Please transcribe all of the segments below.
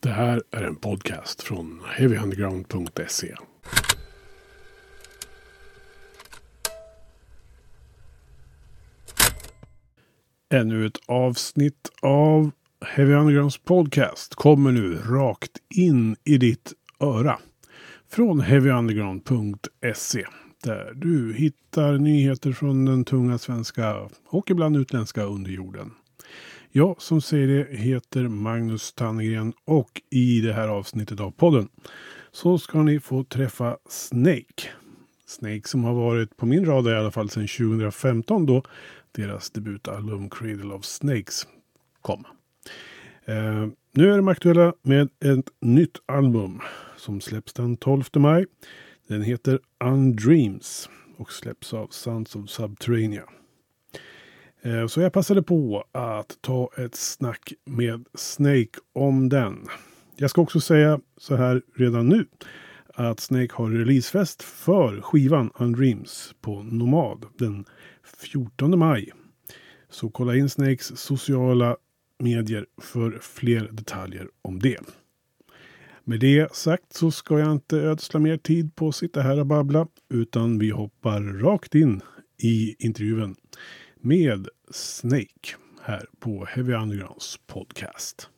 Det här är en podcast från heavyunderground.se. Ännu ett avsnitt av Heavy Undergrounds podcast kommer nu rakt in i ditt öra. Från heavyunderground.se där du hittar nyheter från den tunga svenska och ibland utländska underjorden. Jag som säger det heter Magnus Tannegren och i det här avsnittet av podden så ska ni få träffa Snake. Snake som har varit på min radar i alla fall sedan 2015 då deras debutalbum Cradle of Snakes kom. Eh, nu är de aktuella med ett nytt album som släpps den 12 maj. Den heter Undreams och släpps av Sons of Subterranea. Eh, så jag passade på att ta ett snack med Snake om den. Jag ska också säga så här redan nu att Snake har releasefest för skivan Undreams på Nomad den 14 maj. Så kolla in Snakes sociala medier för fler detaljer om det. Med det sagt så ska jag inte ödsla mer tid på att sitta här och babbla utan vi hoppar rakt in i intervjun med Snake här på Heavy Undergrounds podcast.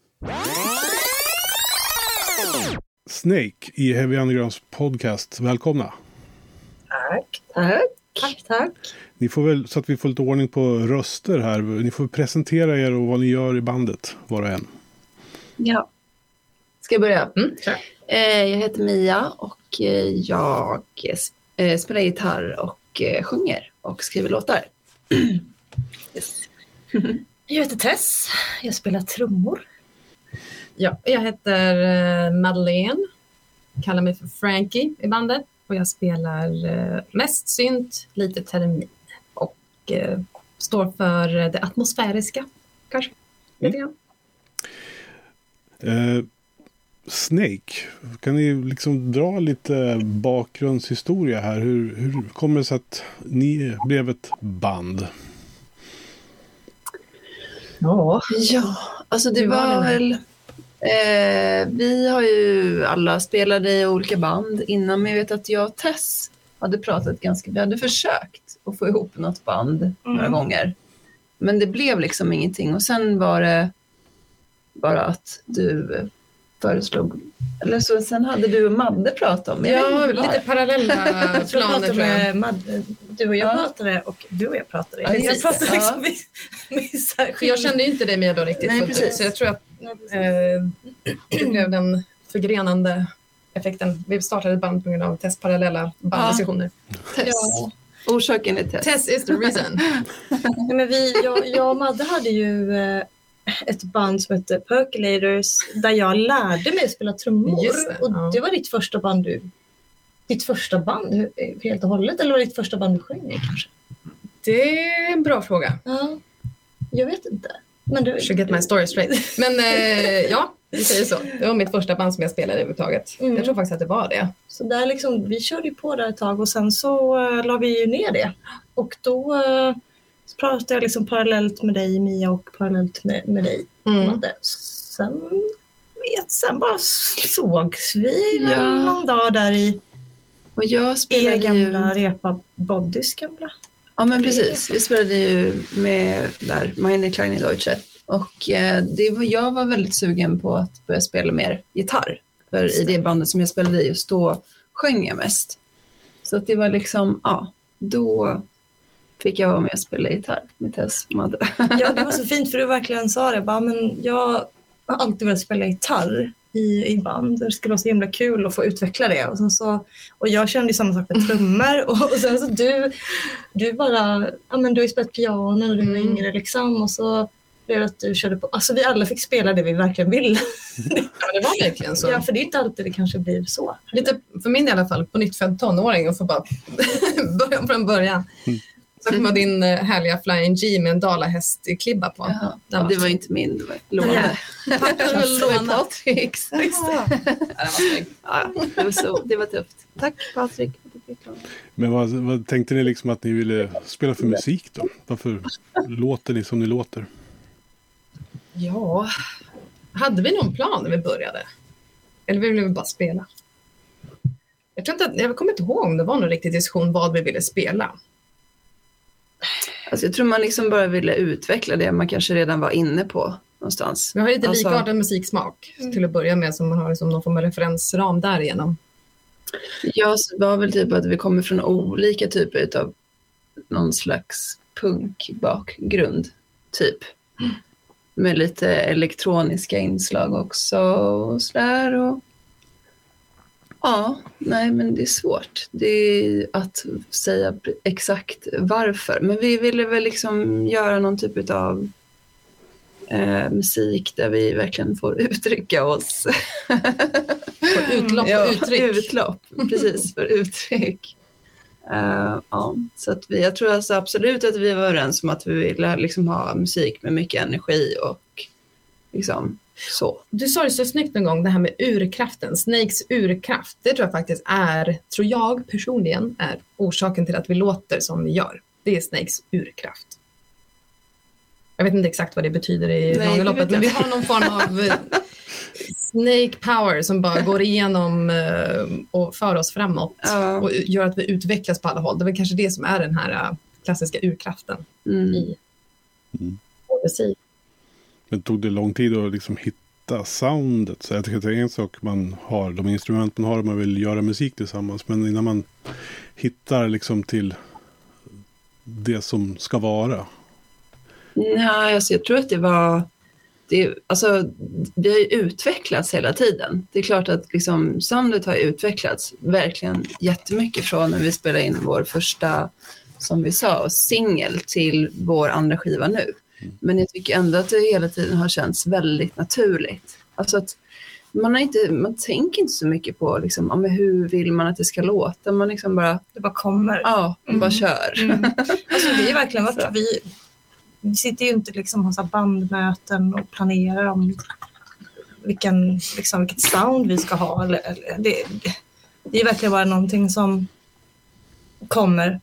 Snake i Heavy Undergrounds podcast. Välkomna! Tack, tack. Tack, tack. Ni får väl, så att vi får lite ordning på röster här. Ni får presentera er och vad ni gör i bandet, var och en. Ja. Ska jag börja? Mm. Eh, jag heter Mia och eh, jag eh, spelar gitarr och sjunger och skriver låtar. yes. jag heter Tess. Jag spelar trummor. Ja, jag heter Madeleine. Kallar mig för Frankie i bandet. Och jag spelar eh, mest synt, lite termin och eh, står för det atmosfäriska kanske. Mm. Eh, Snake, kan ni liksom dra lite bakgrundshistoria här? Hur, hur kommer det sig att ni blev ett band? Ja, ja alltså det var väl Eh, vi har ju alla spelat i olika band innan, men jag vet att jag och Tess hade pratat ganska, vi hade försökt att få ihop något band mm. några gånger. Men det blev liksom ingenting och sen var det bara att du föreslog, eller så sen hade du och Madde pratat om Ja, lite parallella planer tror jag. Madde, du och jag ja. pratade och du och jag pratade. Ja, jag, pratade liksom ja. jag kände ju inte dig med då riktigt Nej, fullt så jag tror att eh, det blev den förgrenande effekten. Vi startade ett band på grund av Tess parallella banddiskussioner. Ja. Ja. Orsaken är Tess. Tess is the reason. men vi, jag, jag och Madde hade ju eh, ett band som hette Percolators där jag lärde mig att spela trummor. Det, och ja. det var ditt första band du... Ditt första band helt och hållet eller var det ditt första band du sjöng i kanske? Det är en bra fråga. Ja, jag vet inte. Men du, Should get my story straight. Men eh, ja, vi säger så. Det var mitt första band som jag spelade överhuvudtaget. Mm. Jag tror faktiskt att det var det. Så där liksom, vi körde ju på där ett tag och sen så uh, la vi ju ner det. Och då uh, pratade jag liksom parallellt med dig Mia och parallellt med, med dig mm. Sen, vet, sen bara sågs vi ja. någon dag där i och jag spelade er gamla ju... repa Bodys gamla. Ja men precis, vi spelade ju med där, Meine Kleine Deutsche. Och eh, det var, jag var väldigt sugen på att börja spela mer gitarr. För i det bandet som jag spelade i just då sjöng jag mest. Så att det var liksom, ja, då fick jag vara med och spela gitarr med Tess Madde. Ja, det var så fint för du verkligen sa det. Bara, men jag har alltid velat spela gitarr i, i band. Det skulle vara så himla kul att få utveckla det. Och, sen så, och jag kände samma sak med trummor. Och, och sen så du, du bara, ja men du har ju spelat piano när du var mm. yngre liksom. Och så blev det att du körde på. Alltså vi alla fick spela det vi verkligen ville. ja det var verkligen så. Ja för det är inte alltid det kanske blir så. Lite, för min i alla fall, på nytt född tonåring och få bara börja från början. Mm. Så kom din eh, härliga Flying G med en dalahästklibba på. Jaha. det var inte min, det var lånade. Patricks. det, var så, det var tufft. Tack Patrik. Men vad, vad, tänkte ni liksom att ni ville spela för musik då? Varför låter ni som ni låter? Ja, hade vi någon plan när vi började? Eller ville vi bara spela? Jag, tror inte att, jag kommer inte ihåg om det var någon riktig diskussion vad vi ville spela. Alltså jag tror man liksom bara ville utveckla det man kanske redan var inne på någonstans. Vi har lite Alltså- likartad musiksmak till att börja med, så man har liksom någon form av referensram därigenom. Jag var väl typ att vi kommer från olika typer av någon slags punkbakgrund, typ. Med lite elektroniska inslag också och sådär. Och... Ja, nej men det är svårt. Det är att säga exakt varför. Men vi ville väl liksom göra någon typ av eh, musik där vi verkligen får uttrycka oss. För utlopp och Ja, uttryck. Utlopp, precis, för uttryck. Eh, ja, så att vi, jag tror alltså absolut att vi var överens om att vi ville liksom ha musik med mycket energi och liksom så. Du sa det så snyggt en gång, det här med urkraften, Snakes urkraft. Det tror jag faktiskt är, tror jag personligen, är orsaken till att vi låter som vi gör. Det är Snakes urkraft. Jag vet inte exakt vad det betyder i Nej, långa loppet, men vi har någon form av eh, Snake power som bara går igenom eh, och för oss framåt Ja. och gör att vi utvecklas på alla håll. Det är väl kanske det som är den här eh, klassiska urkraften Mm. i Mm. musik. Men tog det lång tid att liksom hitta soundet? Så jag tycker att det är en sak man har, de instrument man har om man vill göra musik tillsammans. Men innan man hittar liksom till det som ska vara. Nej, alltså jag tror att det var... Det, alltså, vi har ju utvecklats hela tiden. Det är klart att liksom, soundet har utvecklats verkligen jättemycket från när vi spelade in vår första, som vi sa, singel till vår andra skiva nu. Men jag tycker ändå att det hela tiden har känts väldigt naturligt. Alltså att man, har inte, man tänker inte så mycket på liksom, hur vill man att det ska låta. Man liksom bara, Det bara kommer. ja, man bara Mm. kör. Mm. Alltså vi är verkligen Så. varit, vi, vi sitter ju inte liksom och har bandmöten och planerar om vilken, liksom, vilket sound vi ska ha. Eller, det, det, det är verkligen bara någonting som kommer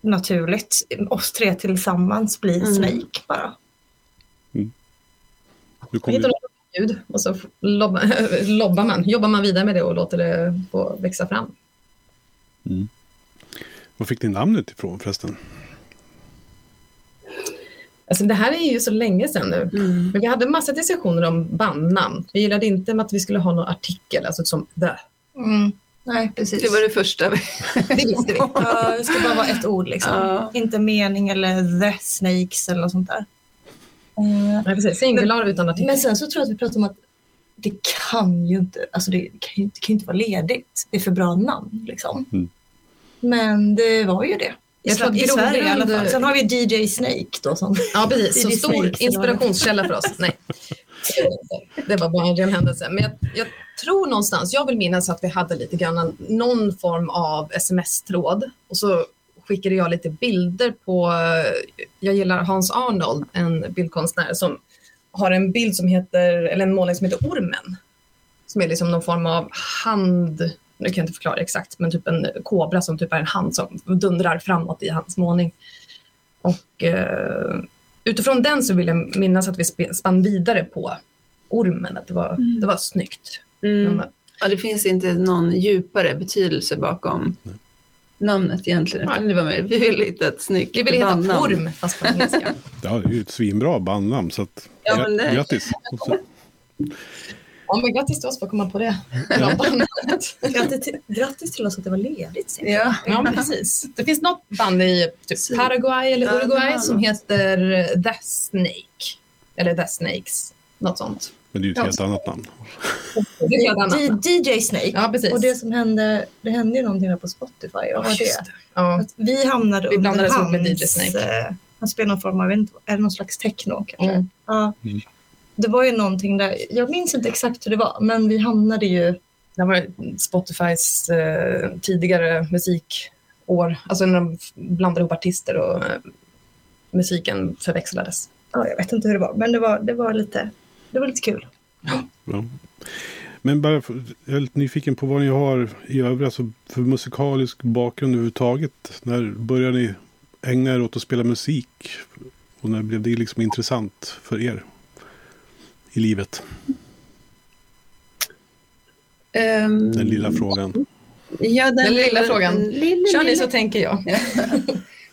naturligt. Oss tre tillsammans blir Mm. Snake bara. Du Man kom hittar ju, något ljud och så lobbar, lobbar man, jobbar man vidare med det och låter det få växa fram. var fick ni namnet ifrån förresten? Alltså det här är ju så länge sedan nu. Mm. Men vi hade massa diskussioner om bandnamn. Vi gillade inte med att vi skulle ha någon artikel, alltså som the. Mm. Nej, precis. Det var det första vi... Det visste vi. Ja, det ska bara vara ett ord liksom. Ja. Inte mening eller the snakes eller något sånt där. Eh, Nej, precis. Singular utan artikel. Men sen så tror jag att vi pratade om att det kan ju inte, alltså det kan ju, det kan ju inte vara ledigt. Det är för bra namn liksom. Mm. Men det var ju det. Jag tror att I Sverige i alla fall. Sen har vi DJ Snake då som Ja, precis. Så stor inspirationskälla för oss. Nej, det var bara en ren händelse. Men jag, jag tror någonstans, jag vill minnas att vi hade lite grann någon form av sms-tråd och så skickade jag lite bilder på, jag gillar Hans Arnold, en bildkonstnär som har en bild som heter, eller en målning som heter Ormen. Som är liksom någon form av hand, nu kan jag inte förklara exakt, men typ en kobra som typ är en hand som dundrar framåt i hans målning. Och eh, utifrån den så vill jag minnas att vi spann vidare på ormen, att det var, det var snyggt. Mm. Ja, det finns inte någon djupare betydelse bakom namnet egentligen. utan Det var mer, vi vill hitta ett snyggt vi vill heta bandnamn. orm, fast på engelska. Ja, det är ju ett svinbra bandnamn. Så att, Ja, men det- grattis. Ja, men grattis till oss för att komma på det. Grattis, till, grattis till oss att det var ledigt. Ja. Ja, men precis. Det finns något band i typ Paraguay eller Uruguay som heter The Snake. Eller The Snakes, något sånt. Men det är ju ett Ja. helt annat namn. Det är DJ Snake. Ja, precis. Och det som hände, det hände ju någonting där på Spotify. Vad var det? Ja. Att vi hamnade Vi under hans... med DJ Snake. eh, Han spelar någon form av, är det någon slags techno kanske? Mm. Ja. Mm. Det var ju någonting där, jag minns inte exakt hur det var, men vi hamnade ju Det var Spotifys eh, tidigare musikår, alltså när de blandade ihop artister och eh, musiken förväxlades. Ja, jag vet inte hur det var, men det var, det var, lite, det var lite kul. Ja. Men bara för, jag är lite nyfiken på vad ni har i övrigt alltså för musikalisk bakgrund överhuvudtaget. När började ni ägna er åt att spela musik? Och när blev det liksom intressant för er? I livet? Ehm, Den lilla frågan. Ja, den, Den lilla frågan. lilla, Kör ni så tänker jag.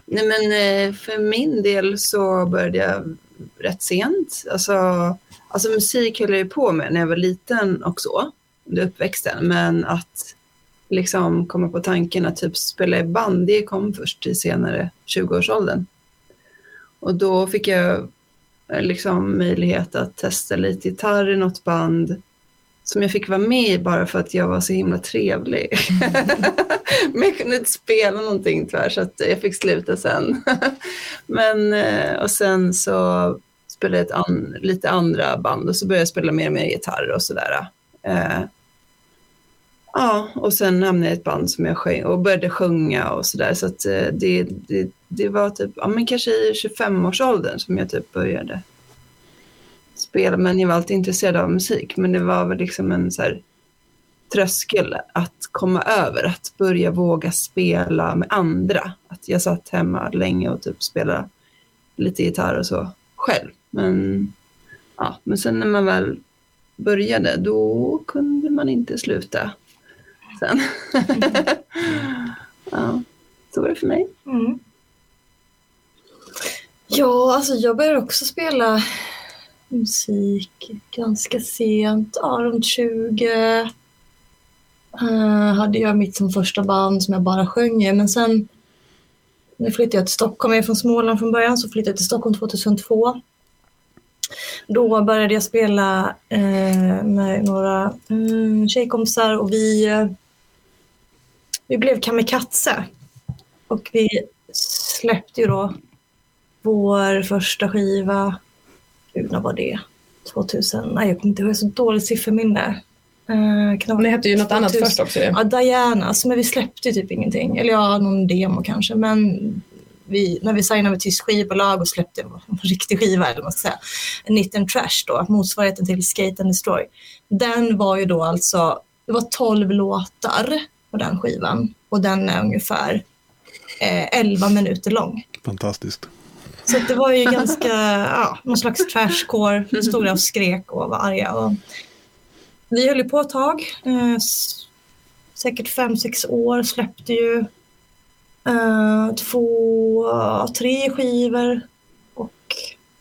Nej men eh, för min del så började jag rätt sent. Alltså, alltså musik höll jag ju på med när jag var liten och så, under uppväxten. Men att liksom komma på tanken att typ spela i band, det kom först i senare 20-årsåldern. Och då fick jag liksom möjlighet att testa lite gitarr i något band som jag fick vara med i bara för att jag var så himla trevlig. Men jag kunde inte spela någonting tyvärr så jag fick sluta sen. Men, eh, och sen så spelade jag ett an, lite andra band och så började jag spela mer och mer gitarr och sådär. Eh, ja, och sen hamnade jag i ett band som jag sjöng och började sjunga och sådär. Så att eh, det, det, det var typ, ja men kanske i 25-årsåldern som jag typ började spela. Men jag var alltid intresserad av musik. Men det var väl liksom en så här tröskel att komma över, att börja våga spela med andra. Att jag satt hemma länge och typ spelade lite gitarr och så själv. Men, ja, men sen när man väl började, då kunde man inte sluta sen. ja, så var det för mig. Mm. Ja, alltså jag började också spela musik ganska sent, ja, runt 20. Uh, eh, hade jag mitt som första band som jag bara sjöng i, men sen nu flyttade jag till Stockholm, jag är från Småland från början, så flyttade jag till Stockholm 2002. Då började jag spela eh, med några mm, tjejkompisar och vi, eh, vi blev kamikaze. Och vi släppte ju då vår första skiva, gud när var det? 2000, nej jag kommer inte ihåg, jag har så dåligt sifferminne. Uh, Men det hette ju något annat först också. Ja, Dianas, men vi släppte ju typ ingenting. Eller ja, någon demo kanske. Men vi, när vi signade med ett tyskt skivbolag och släppte en riktig skiva, eller vad man ska säga, Knit and Trash då, motsvarigheten till Skate and Destroy. Den var ju då alltså, det var 12 låtar på den skivan och den är ungefär eh, 11 minuter lång. Fantastiskt. Så det var ju ganska, ja, någon slags trashcore, stod där och skrek och var arga. Och vi höll ju på ett tag, eh, säkert fem, sex år, släppte ju eh, två, tre skivor och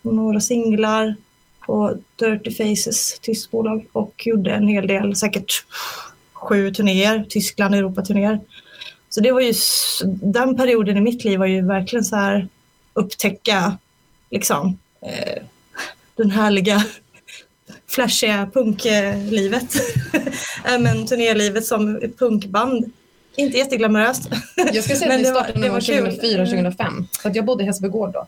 några singlar på Dirty Faces, tyskt bolag, och gjorde en hel del, säkert sju turnéer, Tyskland, Europa-turnéer. Så det var ju, den perioden i mitt liv var ju verkligen så här upptäcka liksom eh, den härliga flashiga punklivet. äh, men turnélivet som punkband. Inte jätteglamoröst. Jag ska säga att vi det var- startade det var gång kul. 2004-2005. Så att jag bodde i Hässelbygård då.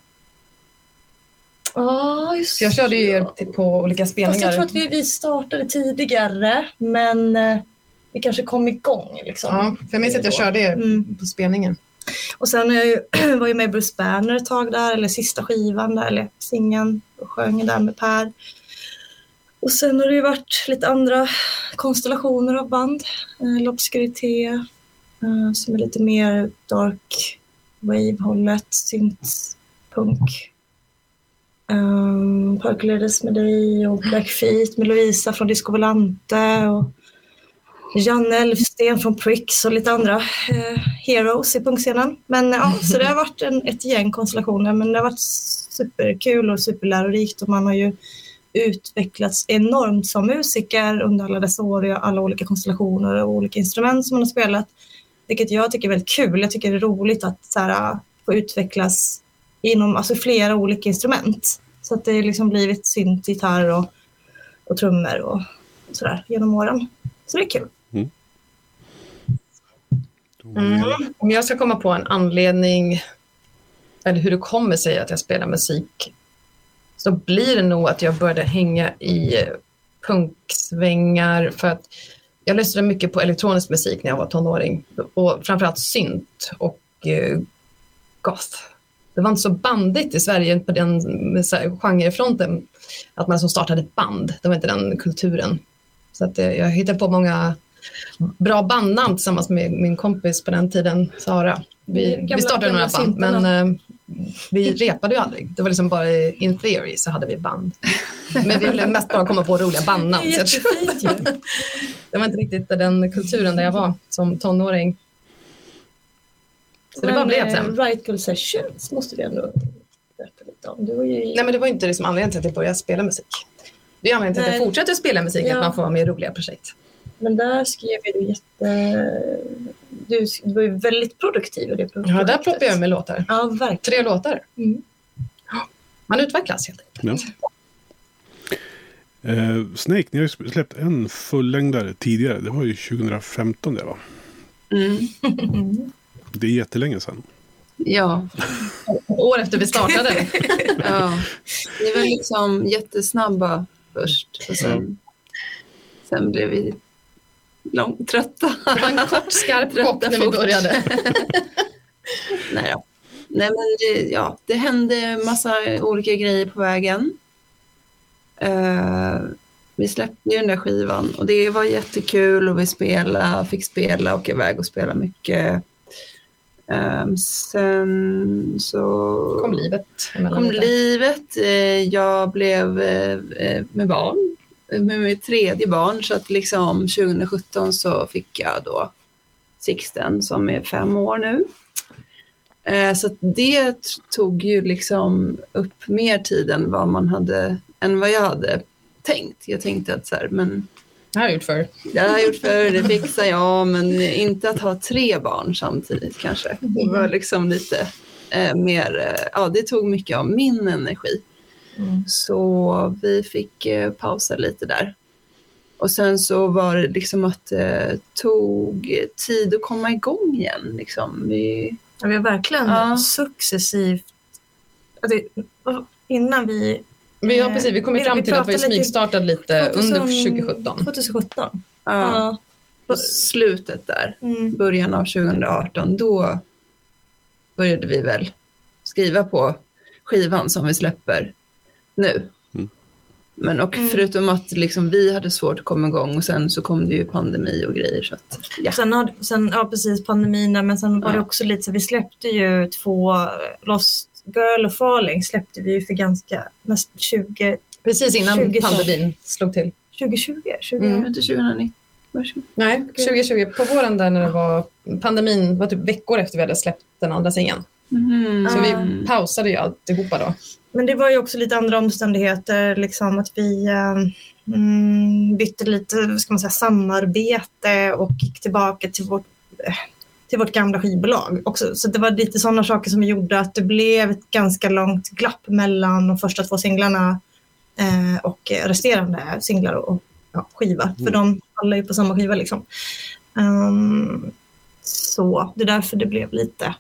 Ja, just Så jag körde ju er på olika Fast spelningar. jag tror att vi, vi startade tidigare, men eh, vi kanske kom igång. Liksom. Ja, för jag minns att jag körde er Mm. på spelningen. Och sen jag ju, var jag med i Bruce Banner ett tag där, eller sista skivan där, eller singeln, och sjöng där med Per. Och sen har det ju varit lite andra konstellationer av band. Eh, L'Obscurité, eh, som är lite mer dark wave-hållet, syntpunk. Um, eh, Percolators med dig och Black Feet med Lovisa från Disco Volante och Janne Elfsten från Pricks och lite andra eh, heroes i punkscenen. Men ja, så det har varit en, ett gäng konstellationer men det har varit superkul och superlärorikt och man har ju utvecklats enormt som musiker under alla dessa år och alla olika konstellationer och olika instrument som man har spelat. Vilket jag tycker är väldigt kul. Jag tycker det är roligt att så här, få utvecklas inom alltså, flera olika instrument. Så att det har liksom blivit synt, gitarr och, och trummor och, och sådär genom åren. Så det är kul. Mm. Om jag ska komma på en anledning eller hur det kommer sig att jag spelar musik så blir det nog att jag började hänga i punksvängar för att jag lyssnade mycket på elektronisk musik när jag var tonåring och framförallt synt och eh, goth. Det var inte så bandigt i Sverige på den genrefronten att man som startade band. Det var inte den kulturen. Så att eh, jag hittade på många bra bandnamn tillsammans med min kompis på den tiden, Sara. Vi, Gamla- vi startade några band, syntarna. men eh, vi repade ju aldrig. Det var liksom bara in theory så hade vi band. Men vi ville mest bara komma på roliga bandnamn. Det så det var inte riktigt den kulturen där jag var som tonåring. Så det bara blev eh, sen. Right Girl Sessions måste vi ändå berätta lite om. Du var ju. Nej men det var inte liksom anledningen till att jag började spela musik. Det är anledningen till att jag fortsätter spela musik, Ja. att man får vara med i roliga projekt. Men där skrev du jätte... Du, du var ju väldigt produktiv i det Ja, där projektet. ploppade jag med låtar. Ja, verkligen. Tre låtar. Mm. Man utvecklas helt enkelt. Ja. Eh, Snake, ni har ju släppt en fullängdare tidigare. Det var ju 2015 det va? Mm. Det är jättelänge sedan. Ja, År efter vi startade. ja. Vi var liksom jättesnabba först och sen, sen blev vi lång, trötta. Det var en kort skarp chock när vi började. Nej, då. Nej men det, ja, det hände massa olika grejer på vägen. Eh, vi släppte ju den där skivan och det var jättekul och vi spelade, fick spela och iväg och spela mycket. Eh, sen så kom livet. kom livet. Eh, jag blev eh, med barn, med mitt tredje barn. Så att liksom 2017 så fick jag då Sixten som är fem år nu. Eh, Så att det tog ju liksom upp mer tid än vad man hade, än vad jag hade tänkt. Jag tänkte att så här, men Det här har jag gjort förr. det har jag gjort förr, det fixar jag, men inte att ha tre barn samtidigt kanske. Det var liksom lite eh, mer, eh, ja det tog mycket av min energi. Mm. Så vi fick eh, pausa lite där. Och sen så var det liksom att det tog tid att komma igång igen. Liksom. Vi, Ja, vi har verkligen Ja. successivt... Alltså, innan vi... Vi, ja, precis, vi kom fram vi till att vi smygstartade lite 2000 under 2017. 2017. ja, Ja. på slutet där, Mm. början av 2018, då började vi väl skriva på skivan som vi släpper nu. Mm. Men och Mm. förutom att liksom vi hade svårt att komma igång och sen så kom det ju pandemi och grejer. Så att, ja. Sen, har, sen, ja precis, pandemin där, men sen var det Ja. också lite så vi släppte ju två, Lost Girl och Falling släppte vi ju för ganska, nästan 20, Precis innan 20 pandemin slog till. 2020, 20, Mm. Inte 2019. Varsågod. Nej, 2020 på våren där när det var pandemin, var typ veckor efter vi hade släppt den andra singeln. Mhm. Så vi pausade ju alltihopa då. Men det var ju också lite andra omständigheter, liksom att vi eh, mm, bytte lite, ska man säga, samarbete och gick tillbaka till vårt, eh, till vårt gamla skivbolag också. Så det var lite sådana saker som gjorde att det blev ett ganska långt glapp mellan de första två singlarna eh, och resterande singlar och ja, skiva. För Mm. de alla är ju på samma skiva liksom. Ehm, så det är därför det blev lite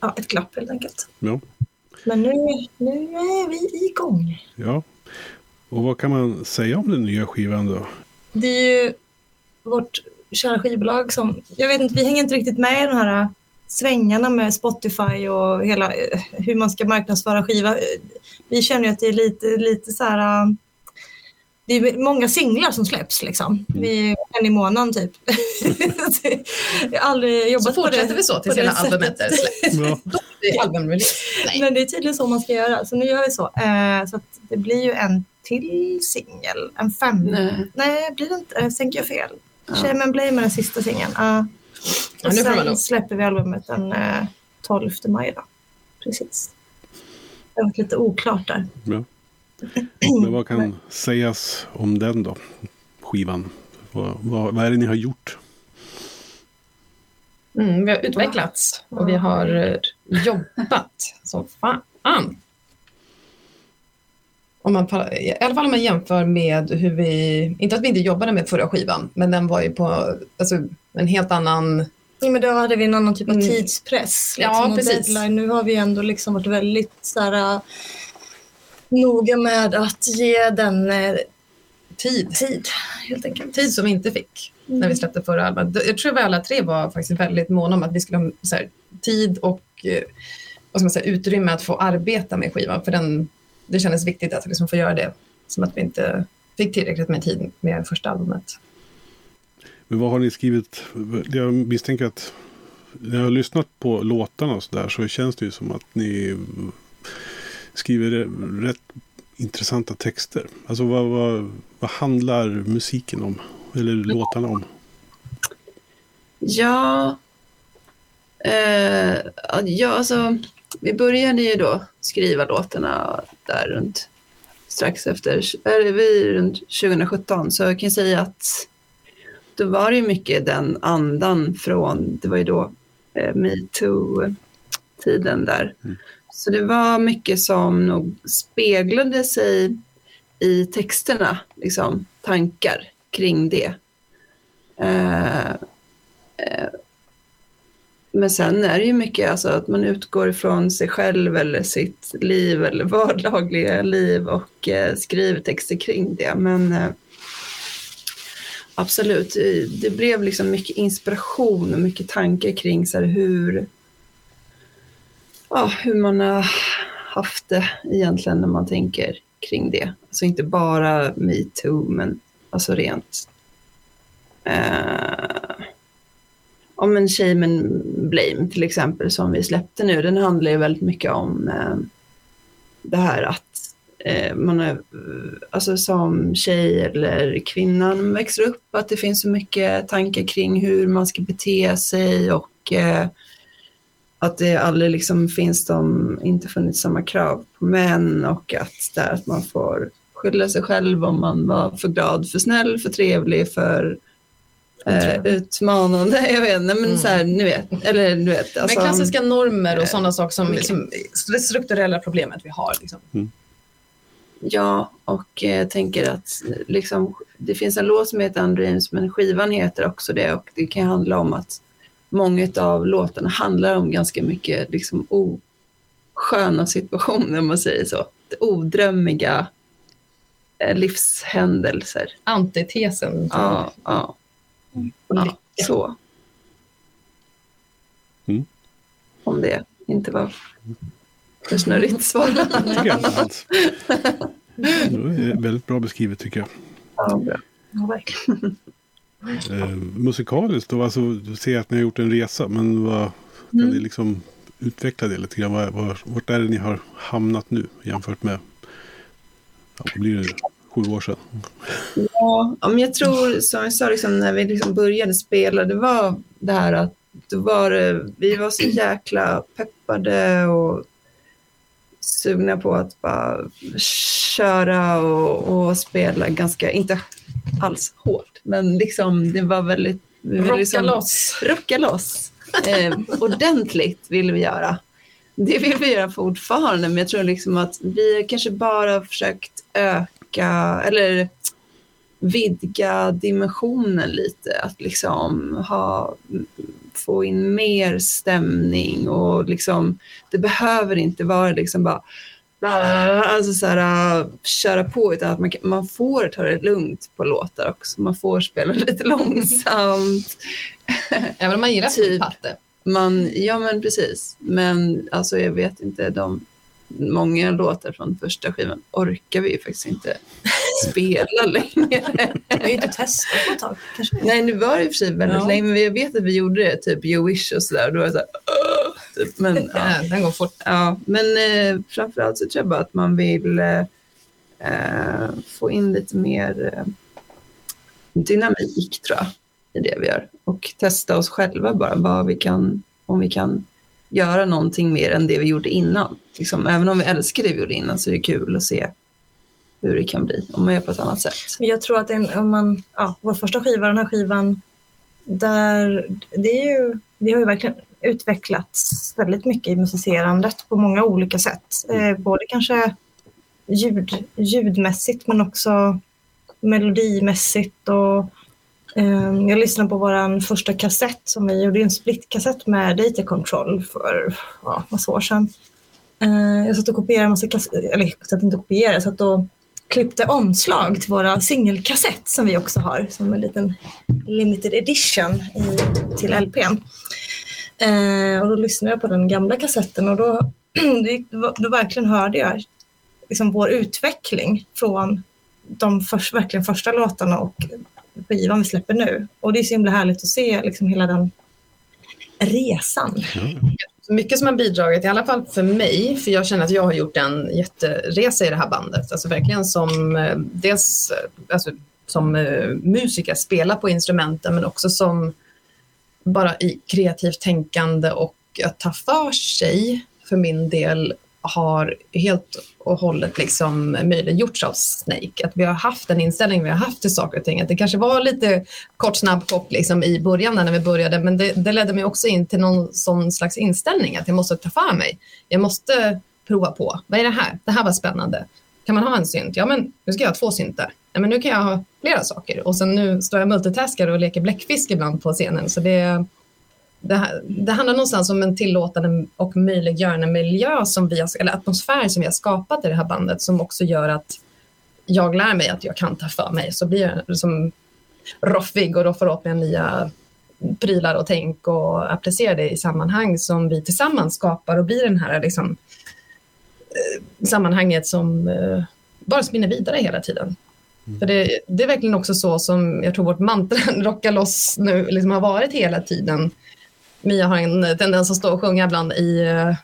ja, ett glapp helt enkelt. Ja. Men nu, nu är vi igång. ja. Och vad kan man säga om den nya skivan då? Det är ju vårt kära skivbolag som, jag vet inte, vi hänger inte riktigt med i de här svängarna med Spotify och hela eh, hur man ska marknadsföra skiva. Eh, Vi känner ju att det är lite, lite så här, eh, det är många singlar som släpps liksom. Vi är en i månaden typ. jag har aldrig jobbat Så på det. fortsätter vi så tills hela albumet är släppt. Ja. Då det albumrelease. Men det är tydligen så man ska göra, så nu gör vi så. Eh, så att det blir ju en till singel, en fem. Nej. Nej, blir det inte? Jag tänker jag fel. Ja. Shame and Blame är den sista singeln. Ja. Ja, Och sen släpper vi albumet den eh, 12 maj. Då. Precis. Det har varit lite oklart där. Ja. Men vad kan sägas om den då? Skivan. Vad, vad, vad är det ni har gjort? Mm, vi har utvecklats och vi har eh, jobbat som fan. Om man, I alla fall om man jämför med hur vi, inte att vi inte jobbade med förra skivan, men den var ju på alltså, en helt annan, Ja, men då hade vi en annan typ av Mm. tidspress. Ja, Liksom, och precis. Deadline. Nu har vi ändå liksom varit väldigt så här, noga med att ge den eh, tid. tid, helt enkelt. Tid som vi inte fick Mm. när vi släppte förra albumet. Jag tror vi alla tre var faktiskt väldigt måna om att vi skulle ha så här, tid och eh, vad ska man säga, utrymme att få arbeta med skivan. För den, det kändes viktigt att liksom få göra det. Som att vi inte fick tillräckligt med tid med första albumet. Men vad har ni skrivit? Jag misstänker att när jag har lyssnat på låtarna och så där så känns det ju som att ni skriver rätt intressanta texter. Alltså vad, vad, vad handlar musiken om? Eller låtarna om? Ja, eh, ja alltså vi började ju då skriva låtarna där runt strax efter, eller vi runt 2017 så jag kan säga att då var det ju mycket den andan från, det var ju då eh, metoo-tiden där. Mm. Så det var mycket som nog speglade sig i texterna, liksom tankar kring det. Eh, eh, men sen är det ju mycket alltså att man utgår ifrån sig själv eller sitt liv eller vardagliga liv och eh, skriver texter kring det. Men eh, absolut, det blev liksom mycket inspiration och mycket tankar kring så här, hur, ja, hur man har haft det egentligen när man tänker kring det. Alltså inte bara metoo, men alltså rent eh, om en Shame and Blame till exempel som vi släppte nu, den handlar ju väldigt mycket om eh, det här att eh, man är, alltså som tjej eller kvinnan växer upp, att det finns så mycket tankar kring hur man ska bete sig och eh, att det aldrig liksom finns de, inte funnits samma krav på män och att det är att man får skylla sig själv om man var för glad, för snäll, för trevlig, för eh, utmanande. Jag vet inte, men mm. så här, nu vet, eller du vet. Alltså, men klassiska normer och eh, sådana saker som liksom, det strukturella problemet vi har. Liksom. Mm. Ja, och jag eh, tänker att liksom, det finns en låt som heter Undreams, men skivan heter också det och det kan handla om att många av låtarna handlar om ganska mycket liksom, osköna situationer, om man säger så. Odrömmiga eh, livshändelser. Antitesen. Ja, ja. Ja, så. Mm. Om det inte var för snurrigt svar. väldigt bra beskrivet tycker jag. Ja, bra. Ja, verkligen. Eh, musikaliskt då, alltså, du ser att ni har gjort en resa, men vad, kan mm. ni liksom utveckla det lite grann? Var, var, vart är det ni har hamnat nu jämfört med, ja, vad blir det, sju år sedan? Ja, men jag tror som jag sa liksom, när vi liksom började spela, det var det här att då var det, vi var så jäkla peppade och sugna på att bara köra och, och spela ganska, inte alls hårt, men liksom det var väldigt... Rocka liksom, loss. Rocka loss. Eh, ordentligt vill vi göra. Det vill vi göra fortfarande, men jag tror liksom att vi kanske bara försökt öka, eller vidga dimensionen lite. Att liksom ha, få in mer stämning och liksom, det behöver inte vara liksom bara alltså så här, köra på utan att man, man får ta det lugnt på låtar också. Man får spela lite långsamt. Även om man gillar typ, patte. Man, ja men precis. Men alltså jag vet inte, de många låtar från första skivan orkar vi ju faktiskt inte spela längre. Vi har ju inte testat på ett tag. Kanske. Nej, nu var det i och för sig väldigt ja. länge, men jag vet att vi gjorde det, typ You Wish och sådär. Då var det så här, typ. men, ja. ja. den går fort. Ja, men eh, framförallt så tror jag bara att man vill eh, få in lite mer eh, dynamik, tror jag, i det vi gör. Och testa oss själva bara, vad vi kan, om vi kan göra någonting mer än det vi gjorde innan. Liksom, även om vi älskar det vi gjorde innan så är det kul att se hur det kan bli om man gör på ett annat sätt. Jag tror att en, om man, ja, vår första skiva, den här skivan, där, det, är ju, det har ju verkligen utvecklats väldigt mycket i musicerandet på många olika sätt. Eh, både kanske ljud, ljudmässigt men också melodimässigt och Ehm, jag lyssnade på vår första kassett som vi gjorde, en splitkassett med data control för ja, massa år sedan. Ehm, jag satt och kopierade massa kassetter, eller jag satt inte och kopierade, jag satt och klippte omslag till våra singelkassett som vi också har som en liten limited edition i, till LPn. Eh, och då lyssnade jag på den gamla kassetten och då, då, då verkligen hörde jag liksom vår utveckling från de först, verkligen första låtarna och skivan vi släpper nu. Och det är så himla härligt att se liksom hela den resan. Mycket som har bidragit, i alla fall för mig, för jag känner att jag har gjort en jätteresa i det här bandet. Alltså verkligen som eh, dels eh, alltså, som uh, musiker, spela på instrumenten, men också som bara i kreativt tänkande och att ta för sig för min del har helt och hållet liksom möjliggjorts av Snake. Att vi har haft den inställning vi har haft till saker och ting. Att det kanske var lite kort snabb kopp liksom i början när vi började men det, det ledde mig också in till någon sån slags inställning att jag måste ta för mig. Jag måste prova på. Vad är det här? Det här var spännande. Kan man ha en synt? Ja, men nu ska jag ha två syntar. Ja, men nu kan jag ha flera saker. Och sen nu står jag multitaskar och leker bläckfisk ibland på scenen. Så det, det, det, handlar någonstans om en tillåtande och möjliggörande miljö som vi har, eller atmosfär som vi har skapat i det här bandet som också gör att jag lär mig att jag kan ta för mig. Så blir jag som roffig och då får upp nya prylar och tänk och applicera det i sammanhang som vi tillsammans skapar och blir den här liksom, eh, sammanhanget som eh, bara spinner vidare hela tiden. Mm. För det, det, är verkligen också så som jag tror vårt mantra rocka loss nu liksom har varit hela tiden Mia har en tendens att stå och sjunga ibland i, uh,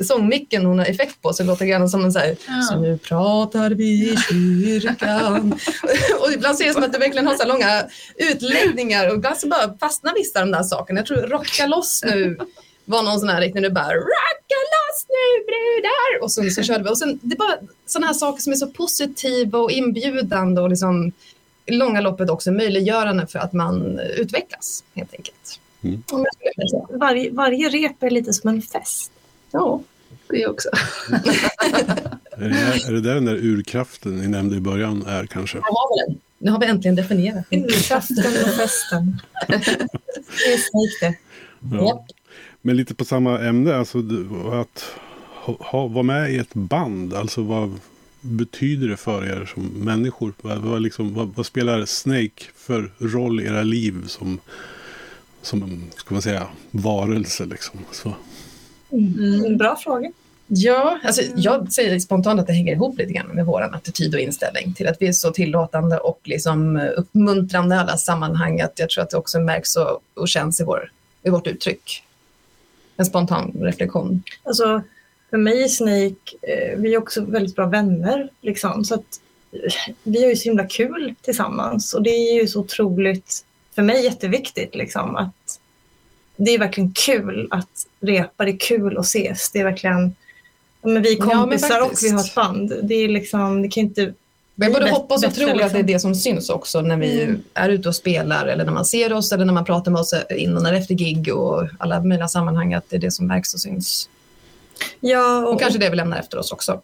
sångmicken hon har effekt på så det låter grann som en så här, ja. så nu pratar vi i kyrkan. och ibland ser det som att det verkligen har så långa utläggningar och ibland så bara fastnar vissa av de där sakerna. Jag tror rocka loss nu var någon sån här riktigt nu bara rocka loss nu brudar och sen så körde vi och sen det är bara sådana här saker som är så positiva och inbjudande och liksom långa loppet också möjliggörande för att man utvecklas helt enkelt. Mm. Varje, varje rep är lite som en fest. Ja, det också. är, det, är det där den där urkraften ni nämnde i början är kanske? Jag har den. Nu har vi äntligen definierat Urkraften och festen. det är snyggt det. Ja. Men lite på samma ämne, alltså att ha, vara med i ett band, alltså vad betyder det för er som människor? Vad, vad, liksom, vad, vad spelar Snake för roll i era liv som som ska man säga, varelse liksom. Så. Mm. Bra fråga. Ja, alltså jag säger spontant att det hänger ihop lite grann med vår attityd och inställning till att vi är så tillåtande och liksom uppmuntrande i alla sammanhang att jag tror att det också märks och, och känns i, vår, i vårt uttryck. En spontan reflektion. Alltså, för mig Snake, eh, vi är också väldigt bra vänner. Liksom, så att, eh, vi har ju så himla kul tillsammans och det är ju så otroligt för mig jätteviktigt. Liksom, att det är verkligen kul att repa, det är kul att ses. Det är verkligen, men vi är kompisar ja, och vi har ett band. Det, är liksom, det kan inte jag både hoppas och tror liksom. att det är det som syns också när vi mm. är ute och spelar eller när man ser oss eller när man pratar med oss innan eller efter gig och alla möjliga sammanhang att det är det som märks och syns. Ja, och, och kanske det vi lämnar efter oss också.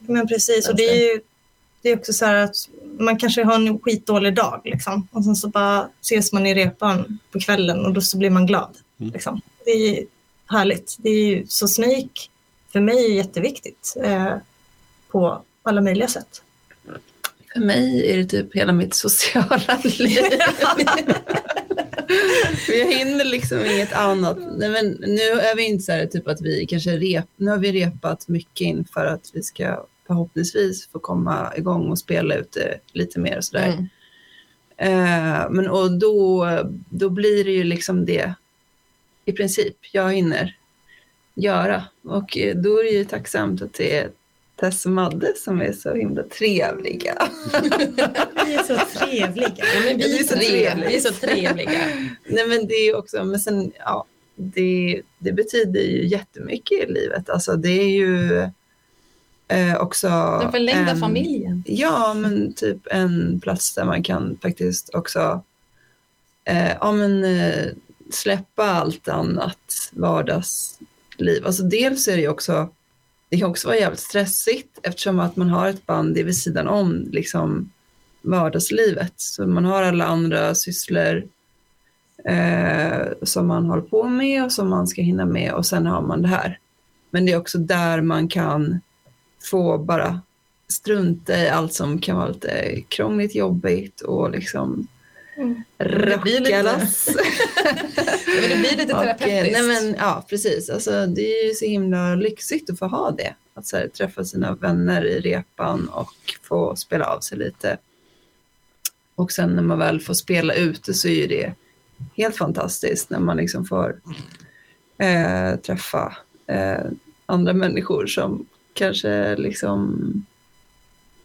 Men precis, och det är ju det är också så här att man kanske har en skitdålig dag liksom. och sen så bara ses man i repan på kvällen och då så blir man glad. Mm. Liksom. Det är härligt. Det är så Snake för mig är jätteviktigt eh, på alla möjliga sätt. För mig är det typ hela mitt sociala liv. Jag hinner liksom inget annat. Nej, men nu är vi inte så här typ att vi kanske rep, nu har vi repat mycket inför att vi ska förhoppningsvis få komma igång och spela ute lite mer och sådär. Mm. Eh, men och då, då blir det ju liksom det i princip jag hinner göra. Och eh, då är det ju tacksamt att det är Tess och Madde som är så himla trevliga. vi är så trevliga. Ja, men vi, är så trevliga. vi är så trevliga. Nej men det är också, men sen, ja, det, det betyder ju jättemycket i livet. Alltså det är ju Eh, också Den förlängda en, familjen. Ja, men typ en plats där man kan faktiskt också eh, ja, men, eh, släppa allt annat vardagsliv. Alltså dels är det ju också, det kan också vara jävligt stressigt eftersom att man har ett band vid sidan om liksom, vardagslivet. Så man har alla andra sysslor eh, som man håller på med och som man ska hinna med och sen har man det här. Men det är också där man kan få bara strunta i allt som kan vara lite krångligt, jobbigt och liksom mm. rackarlas. men det blir lite terapeutiskt. Nej, men, ja, precis. Alltså, det är ju så himla lyxigt att få ha det. Att så här, träffa sina vänner i repan och få spela av sig lite. Och sen när man väl får spela ute så är ju det helt fantastiskt när man liksom får eh, träffa eh, andra människor som kanske liksom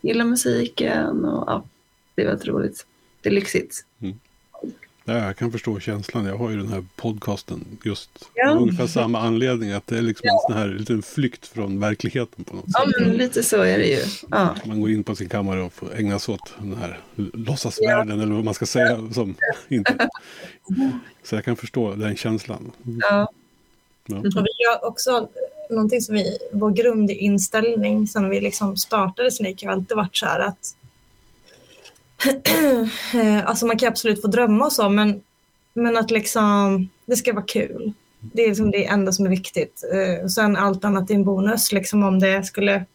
gillar musiken och ja, det är väldigt roligt. Det är lyxigt. Ja, jag kan förstå känslan. Jag har ju den här podcasten just Ja. av ungefär samma anledning. Att det är liksom en sån här liten flykt från verkligheten på något Ja, sätt. men lite så är det ju. Ja, Man går in på sin kammare och får ägna sig åt den här låtsasvärlden eller vad man ska säga. Som inte. Så jag kan förstå den känslan. ja, Ja. Och vi gör också någonting som vi, vår grundinställning sen vi liksom startade Snake har alltid varit så här att Eh, alltså man kan absolut få drömma och så men, men att liksom det ska vara kul. Det är liksom det enda som är viktigt. Eh, sen allt annat är en bonus liksom om det skulle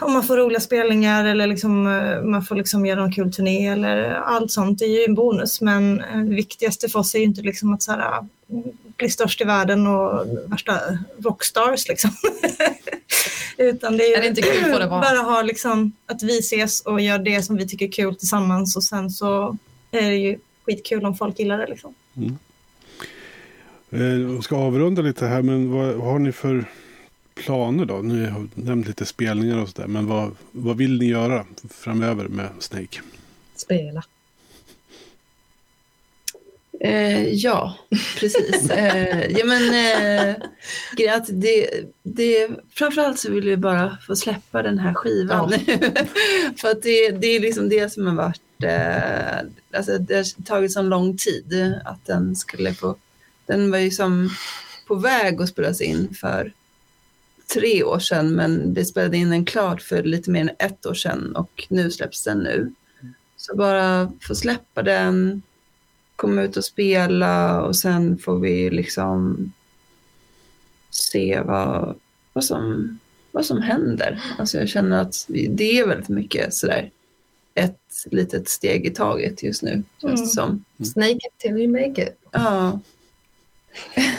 om man får roliga spelningar eller liksom, eh, man får liksom göra en kul turné eller allt sånt, det är ju en bonus. Men eh, det viktigaste för oss är ju inte liksom att så här, bli störst i världen och värsta rockstars liksom. Utan det är, ju Är det inte kul får det vara. bara ha liksom att vi ses och gör det som vi tycker är kul tillsammans och sen så är det ju skitkul om folk gillar det liksom. Eh, Jag ska avrunda lite här, men vad, vad har ni för planer då? Ni har nämnt lite spelningar och sådär, men vad, vad vill ni göra framöver med Snake? Spela. Eh, ja precis. Eh, ja, men, eh, att det, det, framförallt så vill vi bara få släppa den här skivan nu. För att det, det är liksom det som har varit, eh, alltså det har tagit så lång tid att den skulle få, den var ju som på väg att spelas in för tre år sedan men det spelade in den klart för lite mer än ett år sedan och nu släpps den nu. Så bara få släppa den, komma ut och spela och sen får vi liksom se vad, vad, som, vad som händer. Alltså jag känner att det är väldigt mycket sådär ett litet steg i taget just nu det som. Snake it till you make it. Ja.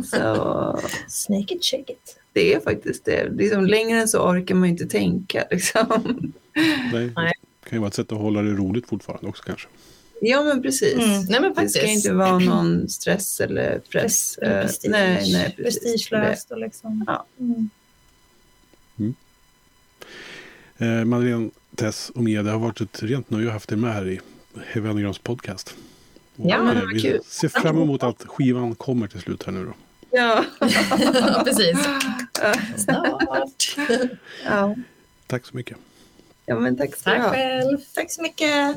så Snake it, shake it. det är faktiskt det. Liksom, längre än så orkar man inte tänka. Liksom. Nej. Nej. Det kan ju vara ett sätt att hålla det roligt fortfarande också kanske. Ja men precis. Mm. Nej men Det faktiskt. ska inte vara någon stress eller press. Eller Eh, prestige. nej, nej, precis. Prestigelöst och liksom. Ja. Mm. Eh, Madeleine, Tess och Mia, det har varit ett rent nöje att ha haft er med här i Heavy Undergrounds podcast. Och, Ja, eh, vad vi kul. ser fram emot att skivan kommer till slut här nu då. Ja. precis. Snart. ja. Tack så mycket. ja, men tack du Tack själv. Tack så mycket.